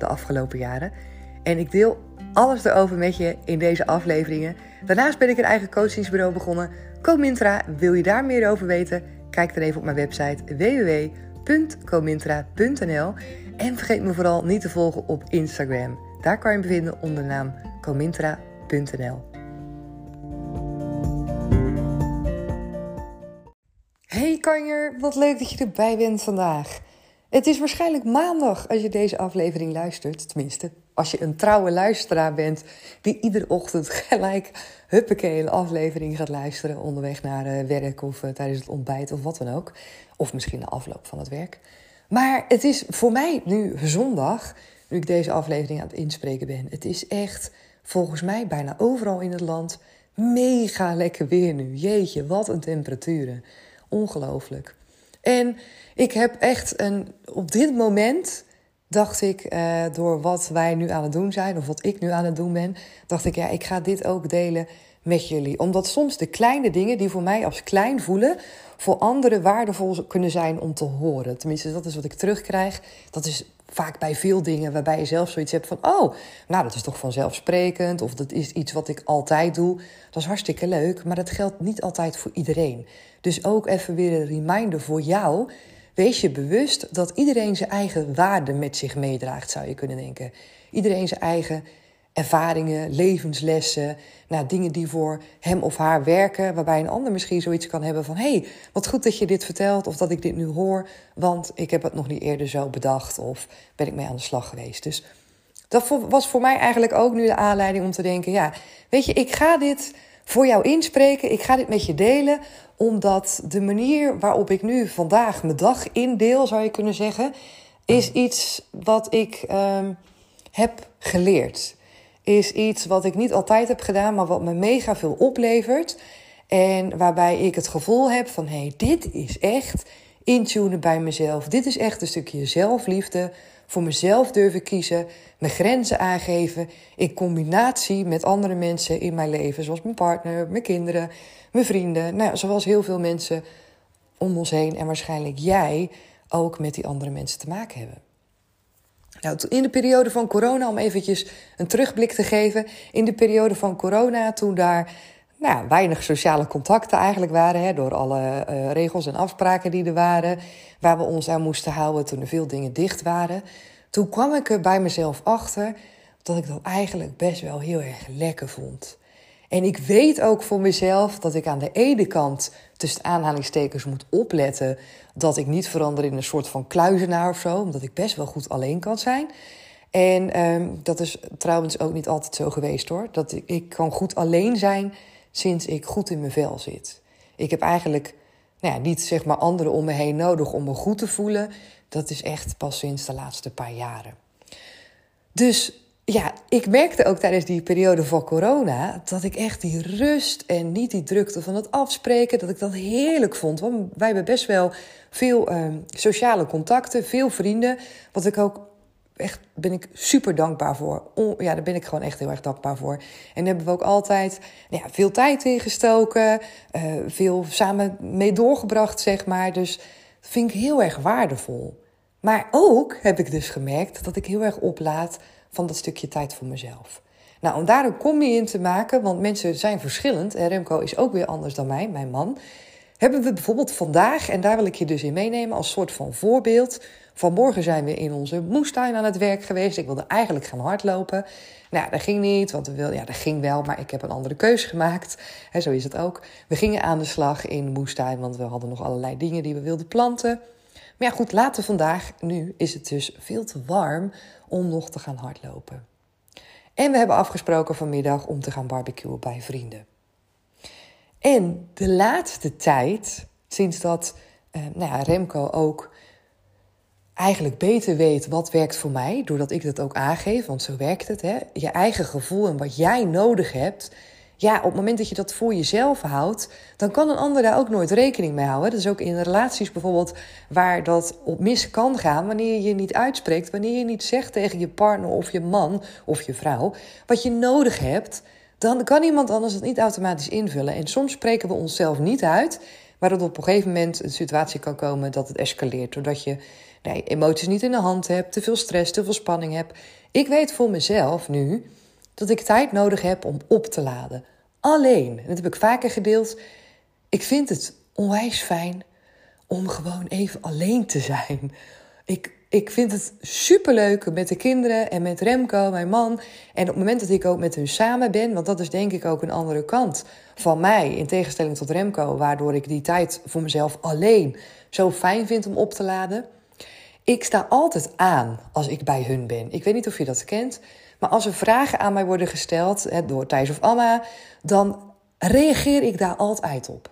de afgelopen jaren. En ik deel alles erover met je in deze afleveringen. Daarnaast ben ik een eigen coachingsbureau begonnen. Comintra, wil je daar meer over weten? Kijk dan even op mijn website www.comintra.nl. En vergeet me vooral niet te volgen op Instagram. Daar kan je me vinden onder de naam comintra.nl. Hey kanjer, wat leuk dat je erbij bent vandaag. Het is waarschijnlijk maandag als je deze aflevering luistert. Tenminste, als je een trouwe luisteraar bent die iedere ochtend gelijk huppakee een aflevering gaat luisteren onderweg naar uh, werk of uh, tijdens het ontbijt of wat dan ook. Of misschien de afloop van het werk. Maar het is voor mij nu zondag, nu ik deze aflevering aan het inspreken ben. Het is echt volgens mij bijna overal in het land mega lekker weer nu. Jeetje, wat een temperaturen. Ongelooflijk. En ik heb echt een, op dit moment dacht ik, uh, door wat wij nu aan het doen zijn, of wat ik nu aan het doen ben, dacht ik, ja, ik ga dit ook delen met jullie. Omdat soms de kleine dingen die voor mij als klein voelen, voor anderen waardevol kunnen zijn om te horen. Tenminste, dat is wat ik terugkrijg. Dat is vaak bij veel dingen waarbij je zelf zoiets hebt van: oh, nou, dat is toch vanzelfsprekend, of dat is iets wat ik altijd doe. Dat is hartstikke leuk, maar dat geldt niet altijd voor iedereen. Dus ook even weer een reminder voor jou. Wees je bewust dat iedereen zijn eigen waarde met zich meedraagt, zou je kunnen denken. Iedereen zijn eigen ervaringen, levenslessen, nou, dingen die voor hem of haar werken, waarbij een ander misschien zoiets kan hebben van: hé, hey, wat goed dat je dit vertelt of dat ik dit nu hoor, want ik heb het nog niet eerder zo bedacht of ben ik mee aan de slag geweest. Dus dat was voor mij eigenlijk ook nu de aanleiding om te denken: ja, weet je, ik ga dit voor jou inspreken, ik ga dit met je delen, omdat de manier waarop ik nu vandaag mijn dag indeel, zou je kunnen zeggen, is iets wat ik um, heb geleerd is iets wat ik niet altijd heb gedaan, maar wat me mega veel oplevert. En waarbij ik het gevoel heb van hé, hey, dit is echt intunen bij mezelf. Dit is echt een stukje zelfliefde. Voor mezelf durven kiezen, mijn grenzen aangeven in combinatie met andere mensen in mijn leven, zoals mijn partner, mijn kinderen, mijn vrienden. Nou, zoals heel veel mensen om ons heen en waarschijnlijk jij ook met die andere mensen te maken hebben. Nou, in de periode van corona, om eventjes een terugblik te geven. In de periode van corona, toen daar nou, weinig sociale contacten eigenlijk waren, hè, door alle uh, regels en afspraken die er waren, waar we ons aan moesten houden toen er veel dingen dicht waren. Toen kwam ik er bij mezelf achter dat ik dat eigenlijk best wel heel erg lekker vond. En ik weet ook voor mezelf dat ik aan de ene kant tussen aanhalingstekens moet opletten dat ik niet verander in een soort van kluizenaar of zo, omdat ik best wel goed alleen kan zijn. En um, dat is trouwens ook niet altijd zo geweest hoor. Dat ik, ik kan goed alleen zijn sinds ik goed in mijn vel zit. Ik heb eigenlijk nou ja, niet zeg maar anderen om me heen nodig om me goed te voelen. Dat is echt pas sinds de laatste paar jaren. Dus ja, ik merkte ook tijdens die periode van corona dat ik echt die rust en niet die drukte van het afspreken, dat ik dat heerlijk vond. Want wij hebben best wel veel uh, sociale contacten, veel vrienden, wat ik ook echt ben ik super dankbaar voor. ja, daar ben ik gewoon echt heel erg dankbaar voor. En daar hebben we ook altijd nou ja, veel tijd in gestoken, uh, veel samen mee doorgebracht, zeg maar. Dus dat vind ik heel erg waardevol. Maar ook heb ik dus gemerkt dat ik heel erg oplaat van dat stukje tijd voor mezelf. Nou, om daar een combi in te maken, want mensen zijn verschillend. En Remco is ook weer anders dan mij, mijn man. Hebben we bijvoorbeeld vandaag, en daar wil ik je dus in meenemen als soort van voorbeeld. Vanmorgen zijn we in onze moestuin aan het werk geweest. Ik wilde eigenlijk gaan hardlopen. Nou, dat ging niet, want we wilden, ja, dat ging wel, maar ik heb een andere keuze gemaakt. Zo is het ook. We gingen aan de slag in de moestuin, want we hadden nog allerlei dingen die we wilden planten. Maar ja, goed, later vandaag, nu is het dus veel te warm om nog te gaan hardlopen. En we hebben afgesproken vanmiddag om te gaan barbecuen bij vrienden. En de laatste tijd, sinds dat eh, nou ja, Remco ook eigenlijk beter weet wat werkt voor mij, doordat ik dat ook aangeef, want zo werkt het. Hè? Je eigen gevoel en wat jij nodig hebt. Ja, op het moment dat je dat voor jezelf houdt, dan kan een ander daar ook nooit rekening mee houden. Dat is ook in relaties bijvoorbeeld waar dat op mis kan gaan wanneer je niet uitspreekt, wanneer je niet zegt tegen je partner of je man of je vrouw wat je nodig hebt, dan kan iemand anders het niet automatisch invullen. En soms spreken we onszelf niet uit, waardoor op een gegeven moment een situatie kan komen dat het escaleert, doordat je emoties niet in de hand hebt, te veel stress, te veel spanning hebt. Ik weet voor mezelf nu dat ik tijd nodig heb om op te laden. Alleen, en dat heb ik vaker gedeeld, ik vind het onwijs fijn om gewoon even alleen te zijn. Ik, ik vind het superleuk met de kinderen en met Remco, mijn man. En op het moment dat ik ook met hun samen ben, want dat is denk ik ook een andere kant van mij, in tegenstelling tot Remco, waardoor ik die tijd voor mezelf alleen zo fijn vind om op te laden. Ik sta altijd aan als ik bij hun ben. Ik weet niet of je dat kent, maar als er vragen aan mij worden gesteld door Thijs of Anna, dan reageer ik daar altijd op.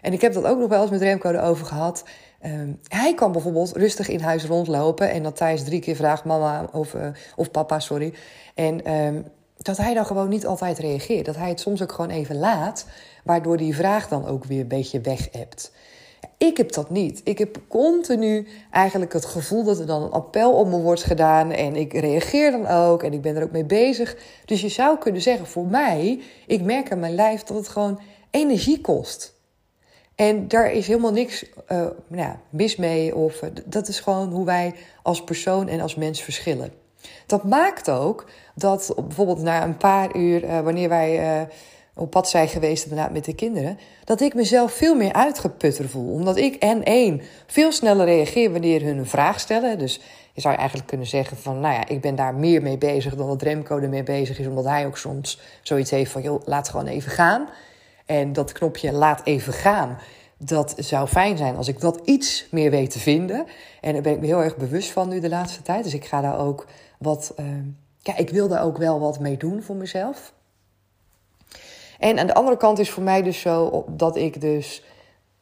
En ik heb dat ook nog wel eens met Remco erover gehad. Um, hij kan bijvoorbeeld rustig in huis rondlopen en dat Thijs drie keer vraagt mama of, uh, of papa, sorry. En um, dat hij dan gewoon niet altijd reageert. Dat hij het soms ook gewoon even laat, waardoor die vraag dan ook weer een beetje weg hebt. Ik heb dat niet. Ik heb continu eigenlijk het gevoel dat er dan een appel op me wordt gedaan. En ik reageer dan ook. En ik ben er ook mee bezig. Dus je zou kunnen zeggen, voor mij, ik merk aan mijn lijf dat het gewoon energie kost. En daar is helemaal niks uh, nou, mis mee. Of, uh, dat is gewoon hoe wij als persoon en als mens verschillen. Dat maakt ook dat bijvoorbeeld na een paar uur, uh, wanneer wij op pad zijn geweest inderdaad met de kinderen, dat ik mezelf veel meer uitgeputter voel. Omdat ik en één veel sneller reageer wanneer hun een vraag stellen. Dus je zou eigenlijk kunnen zeggen van, nou ja, ik ben daar meer mee bezig dan dat Remco ermee bezig is. Omdat hij ook soms zoiets heeft van, joh, laat gewoon even gaan. En dat knopje laat even gaan, dat zou fijn zijn als ik dat iets meer weet te vinden. En daar ben ik me heel erg bewust van nu de laatste tijd. Dus ik ga daar ook wat, uh, ja, ik wil daar ook wel wat mee doen voor mezelf. En aan de andere kant is voor mij dus zo dat ik dus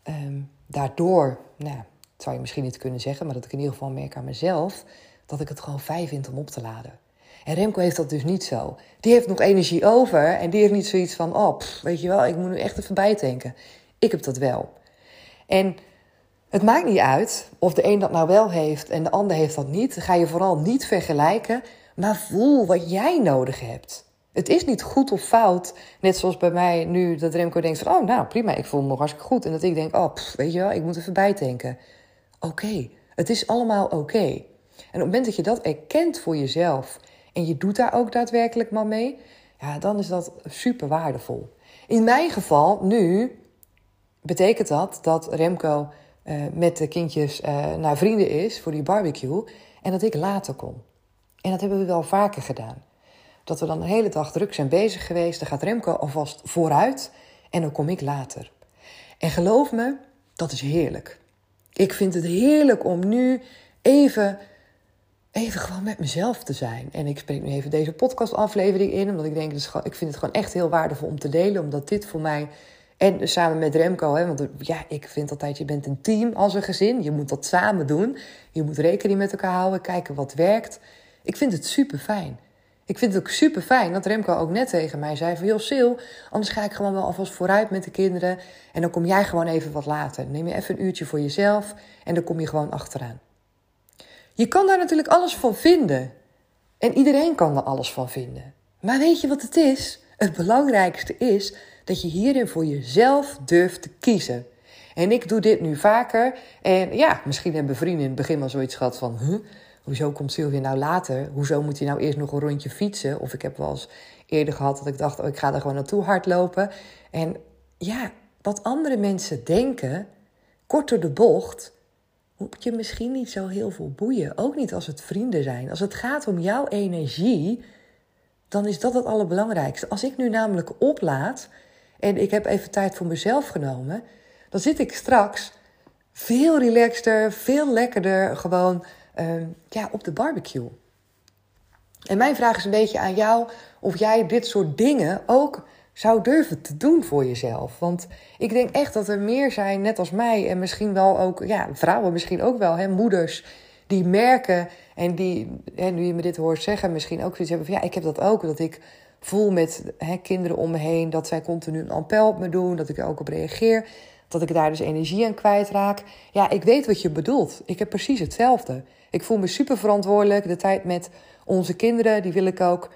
um, daardoor, nou, zou je misschien niet kunnen zeggen, maar dat ik in ieder geval merk aan mezelf, dat ik het gewoon fijn vind om op te laden. En Remco heeft dat dus niet zo. Die heeft nog energie over en die heeft niet zoiets van, oh, weet je wel, ik moet nu echt even bijdenken. Ik heb dat wel. En het maakt niet uit of de een dat nou wel heeft en de ander heeft dat niet. ga je vooral niet vergelijken, maar voel wat jij nodig hebt. Het is niet goed of fout. Net zoals bij mij nu dat Remco denkt van... oh, nou prima, ik voel me hartstikke goed. En dat ik denk, oh, weet je wel, ik moet even bijdenken. Oké, het is allemaal oké. En op het moment dat je dat erkent voor jezelf... en je doet daar ook daadwerkelijk maar mee... ja, dan is dat super waardevol. In mijn geval, nu, betekent dat dat Remco uh, met de kindjes uh, naar vrienden is... voor die barbecue... en dat ik later kom. En dat hebben we wel vaker gedaan dat we dan de hele dag druk zijn bezig geweest. Dan gaat Remco alvast vooruit en dan kom ik later. En geloof me, dat is heerlijk. Ik vind het heerlijk om nu even, even gewoon met mezelf te zijn. En ik spreek nu even deze podcastaflevering in, omdat ik denk, ik vind het gewoon echt heel waardevol om te delen, omdat dit voor mij en samen met Remco, hè, want ja, ik vind altijd, je bent een team als een gezin. Je moet dat samen doen. Je moet rekening met elkaar houden, kijken wat werkt. Ik vind het super fijn. Ik vind het ook super fijn dat Remco ook net tegen mij zei: van joh, Sil, anders ga ik gewoon wel alvast vooruit met de kinderen. En dan kom jij gewoon even wat later. Neem je even een uurtje voor jezelf en dan kom je gewoon achteraan. Je kan daar natuurlijk alles van vinden. En iedereen kan er alles van vinden. Maar weet je wat het is? Het belangrijkste is dat je hierin voor jezelf durft te kiezen. En ik doe dit nu vaker. En ja, misschien hebben vrienden in het begin wel zoiets gehad van: huh, hoezo komt Sylvia nou later? Hoezo moet hij nou eerst nog een rondje fietsen? Of ik heb wel eens eerder gehad dat ik dacht, oh, ik ga er gewoon naartoe hardlopen. En ja, wat andere mensen denken, kort door de bocht, moet je misschien niet zo heel veel boeien. Ook niet als het vrienden zijn. Als het gaat om jouw energie, dan is dat het allerbelangrijkste. Als ik nu namelijk oplaad en ik heb even tijd voor mezelf genomen, dan zit ik straks veel relaxter, veel lekkerder gewoon uh, ja, op de barbecue. En mijn vraag is een beetje aan jou of jij dit soort dingen ook zou durven te doen voor jezelf. Want ik denk echt dat er meer zijn, net als mij, en misschien wel ook, ja, vrouwen misschien ook wel, hè, moeders, die merken en die, hè, nu je me dit hoort zeggen, misschien ook zoiets hebben van ja, ik heb dat ook. Dat ik voel met hè, kinderen om me heen dat zij continu een appel op me doen, dat ik er ook op reageer. Dat ik daar dus energie aan kwijtraak. Ja, ik weet wat je bedoelt. Ik heb precies hetzelfde. Ik voel me super verantwoordelijk. De tijd met onze kinderen, die wil ik ook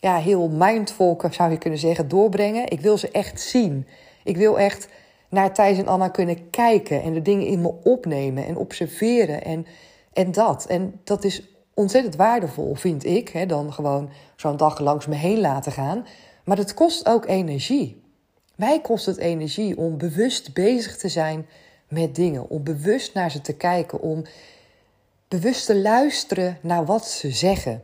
ja, heel mindful, zou je kunnen zeggen, doorbrengen. Ik wil ze echt zien. Ik wil echt naar Thijs en Anna kunnen kijken en de dingen in me opnemen en observeren en, en dat. En dat is ontzettend waardevol, vind ik. Hè, dan gewoon zo'n dag langs me heen laten gaan. Maar het kost ook energie. Mij kost het energie om bewust bezig te zijn met dingen. Om bewust naar ze te kijken. Om bewust te luisteren naar wat ze zeggen.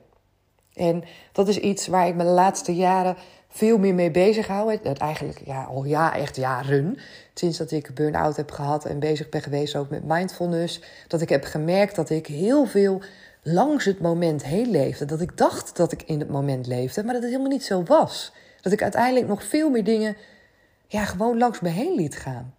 En dat is iets waar ik me de laatste jaren veel meer mee bezig hou. Eigenlijk ja, al ja, echt jaren. Sinds dat ik burn-out heb gehad en bezig ben geweest ook met mindfulness. Dat ik heb gemerkt dat ik heel veel langs het moment heen leefde. Dat ik dacht dat ik in het moment leefde, maar dat het helemaal niet zo was. Dat ik uiteindelijk nog veel meer dingen ja, gewoon langs me heen liet gaan.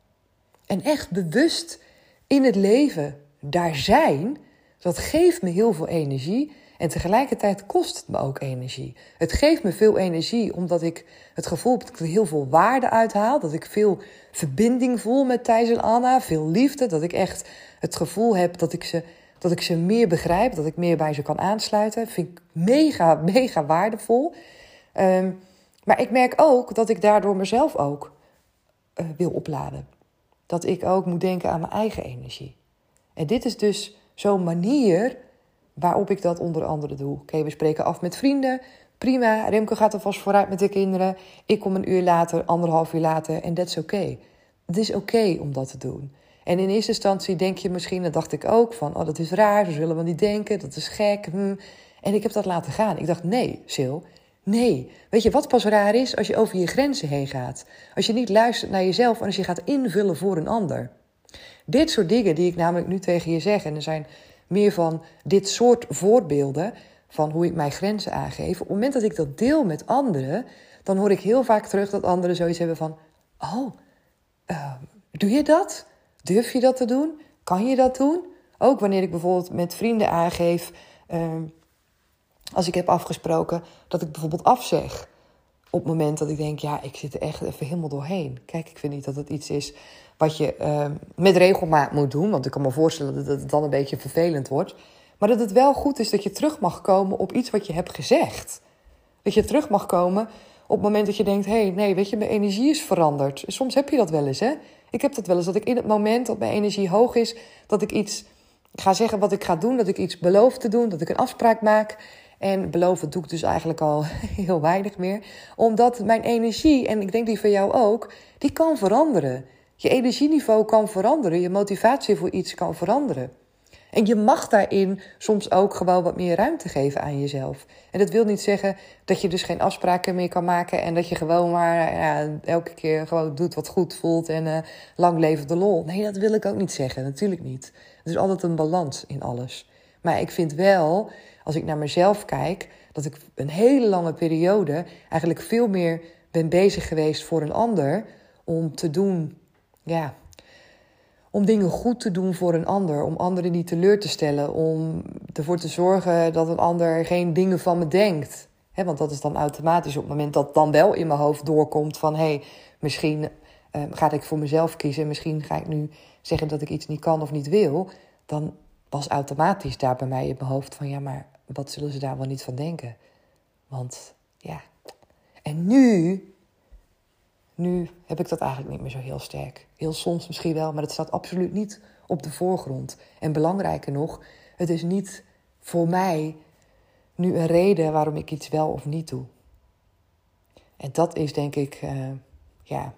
En echt bewust in het leven daar zijn, dat geeft me heel veel energie. En tegelijkertijd kost het me ook energie. Het geeft me veel energie omdat ik het gevoel heb dat ik er heel veel waarde uithaal. Dat ik veel verbinding voel met Thijs en Anna. Veel liefde. Dat ik echt het gevoel heb dat ik ze, dat ik ze meer begrijp. Dat ik meer bij ze kan aansluiten. Vind ik mega, mega waardevol. Ehm, maar ik merk ook dat ik daardoor mezelf ook uh, wil opladen. Dat ik ook moet denken aan mijn eigen energie. En dit is dus zo'n manier waarop ik dat onder andere doe. Oké, we spreken af met vrienden. Prima, Remke gaat alvast vooruit met de kinderen. Ik kom een uur later, anderhalf uur later en dat is oké. Het is oké om dat te doen. En in eerste instantie denk je misschien, dat dacht ik ook, van oh dat is raar, zo zullen we niet denken, dat is gek. Hm. En ik heb dat laten gaan. Ik dacht, nee, Sil, nee. Weet je wat pas raar is? Als je over je grenzen heen gaat. Als je niet luistert naar jezelf en als je gaat invullen voor een ander. Dit soort dingen die ik namelijk nu tegen je zeg, en er zijn meer van dit soort voorbeelden van hoe ik mijn grenzen aangeef. Op het moment dat ik dat deel met anderen, dan hoor ik heel vaak terug dat anderen zoiets hebben van: Oh, uh, doe je dat? Durf je dat te doen? Kan je dat doen? Ook wanneer ik bijvoorbeeld met vrienden aangeef, uh, als ik heb afgesproken dat ik bijvoorbeeld afzeg. Op het moment dat ik denk, ja, ik zit er echt even helemaal doorheen. Kijk, ik vind niet dat het iets is wat je uh, met regelmaat moet doen. Want ik kan me voorstellen dat het dan een beetje vervelend wordt. Maar dat het wel goed is dat je terug mag komen op iets wat je hebt gezegd. Dat je terug mag komen op het moment dat je denkt: hé, hey, nee, weet je, mijn energie is veranderd. Soms heb je dat wel eens, hè? Ik heb dat wel eens, dat ik in het moment dat mijn energie hoog is, dat ik iets ga zeggen wat ik ga doen, dat ik iets beloof te doen, dat ik een afspraak maak. En beloven doe ik dus eigenlijk al heel weinig meer. Omdat mijn energie, en ik denk die van jou ook, die kan veranderen. Je energieniveau kan veranderen, je motivatie voor iets kan veranderen. En je mag daarin soms ook gewoon wat meer ruimte geven aan jezelf. En dat wil niet zeggen dat je dus geen afspraken meer kan maken en dat je gewoon maar ja, elke keer gewoon doet wat goed voelt en uh, lang leven de lol. Nee, dat wil ik ook niet zeggen, natuurlijk niet. Er is altijd een balans in alles. Maar ik vind wel, als ik naar mezelf kijk, dat ik een hele lange periode eigenlijk veel meer ben bezig geweest voor een ander om te doen ja, om dingen goed te doen voor een ander, om anderen niet teleur te stellen, om ervoor te zorgen dat een ander geen dingen van me denkt. want dat is dan automatisch op het moment dat dan wel in mijn hoofd doorkomt van hé, hey, misschien uh, ga ik voor mezelf kiezen, misschien ga ik nu zeggen dat ik iets niet kan of niet wil, dan was automatisch daar bij mij in mijn hoofd van ja, maar wat zullen ze daar wel niet van denken? Want ja. En nu nu heb ik dat eigenlijk niet meer zo heel sterk. Heel soms misschien wel, maar het staat absoluut niet op de voorgrond. En belangrijker nog, het is niet voor mij nu een reden waarom ik iets wel of niet doe. En dat is denk ik, uh, ja,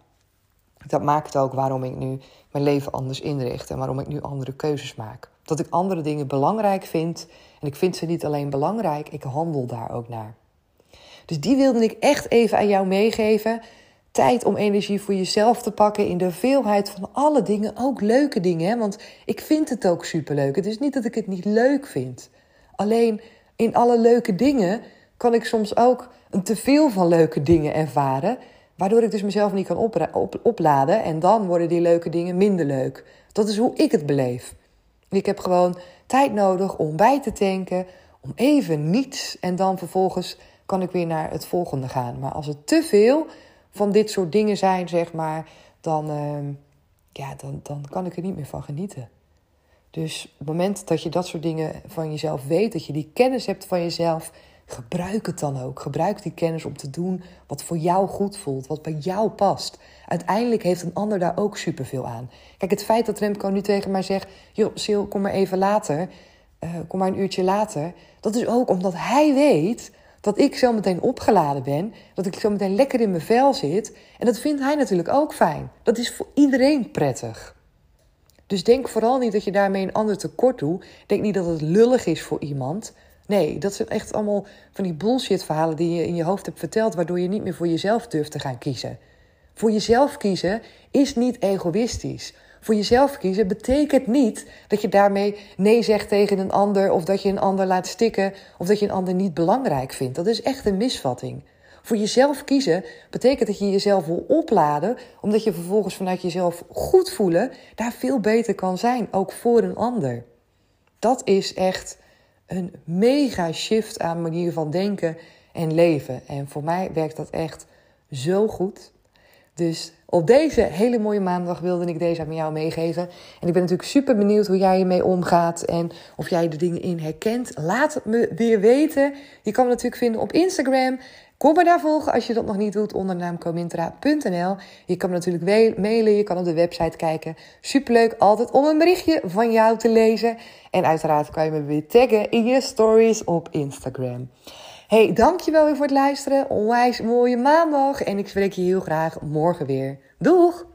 dat maakt ook waarom ik nu mijn leven anders inricht en waarom ik nu andere keuzes maak. Dat ik andere dingen belangrijk vind en ik vind ze niet alleen belangrijk, ik handel daar ook naar. Dus die wilde ik echt even aan jou meegeven tijd om energie voor jezelf te pakken in de veelheid van alle dingen, ook leuke dingen. Hè? Want ik vind het ook superleuk. Het is niet dat ik het niet leuk vind. Alleen in alle leuke dingen kan ik soms ook een teveel van leuke dingen ervaren. Waardoor ik dus mezelf niet kan opladen. En dan worden die leuke dingen minder leuk. Dat is hoe ik het beleef. Ik heb gewoon tijd nodig om bij te tanken, om even niets en dan vervolgens kan ik weer naar het volgende gaan. Maar als het te veel van dit soort dingen zijn, zeg maar, dan, ehm, ja, dan, dan kan ik er niet meer van genieten. Dus op het moment dat je dat soort dingen van jezelf weet, dat je die kennis hebt van jezelf, gebruik het dan ook. Gebruik die kennis om te doen wat voor jou goed voelt, wat bij jou past. Uiteindelijk heeft een ander daar ook superveel aan. Kijk, het feit dat Remco nu tegen mij zegt: Joh, Sil, kom maar even later. Uh, kom maar een uurtje later. Dat is ook omdat hij weet dat ik zo meteen opgeladen ben. Dat ik zo meteen lekker in mijn vel zit. En dat vindt hij natuurlijk ook fijn. Dat is voor iedereen prettig. Dus denk vooral niet dat je daarmee een ander tekort doet. Denk niet dat het lullig is voor iemand. Nee, dat zijn echt allemaal van die bullshit verhalen die je in je hoofd hebt verteld, waardoor je niet meer voor jezelf durft te gaan kiezen. Voor jezelf kiezen is niet egoïstisch. Voor jezelf kiezen betekent niet dat je daarmee nee zegt tegen een ander of dat je een ander laat stikken of dat je een ander niet belangrijk vindt. Dat is echt een misvatting. Voor jezelf kiezen betekent dat je jezelf wil opladen, omdat je vervolgens vanuit jezelf goed voelen daar veel beter kan zijn, ook voor een ander. Dat is echt een mega shift aan manier van denken en leven. En voor mij werkt dat echt zo goed. Dus op deze hele mooie maandag wilde ik deze aan jou meegeven. En ik ben natuurlijk super benieuwd hoe jij ermee omgaat en of jij de dingen in herkent. Laat het me weer weten. Je kan me natuurlijk vinden op Instagram. Kom me daar volgen als je dat nog niet doet onder naam comintra.nl. Je kan me natuurlijk mailen, je kan op de website kijken. Superleuk altijd om een berichtje van jou te lezen. En uiteraard kan je me weer taggen in je stories op Instagram. Hey, dankjewel weer voor het luisteren. Onwijs mooie maandag. En ik spreek je heel graag morgen weer. Doeg!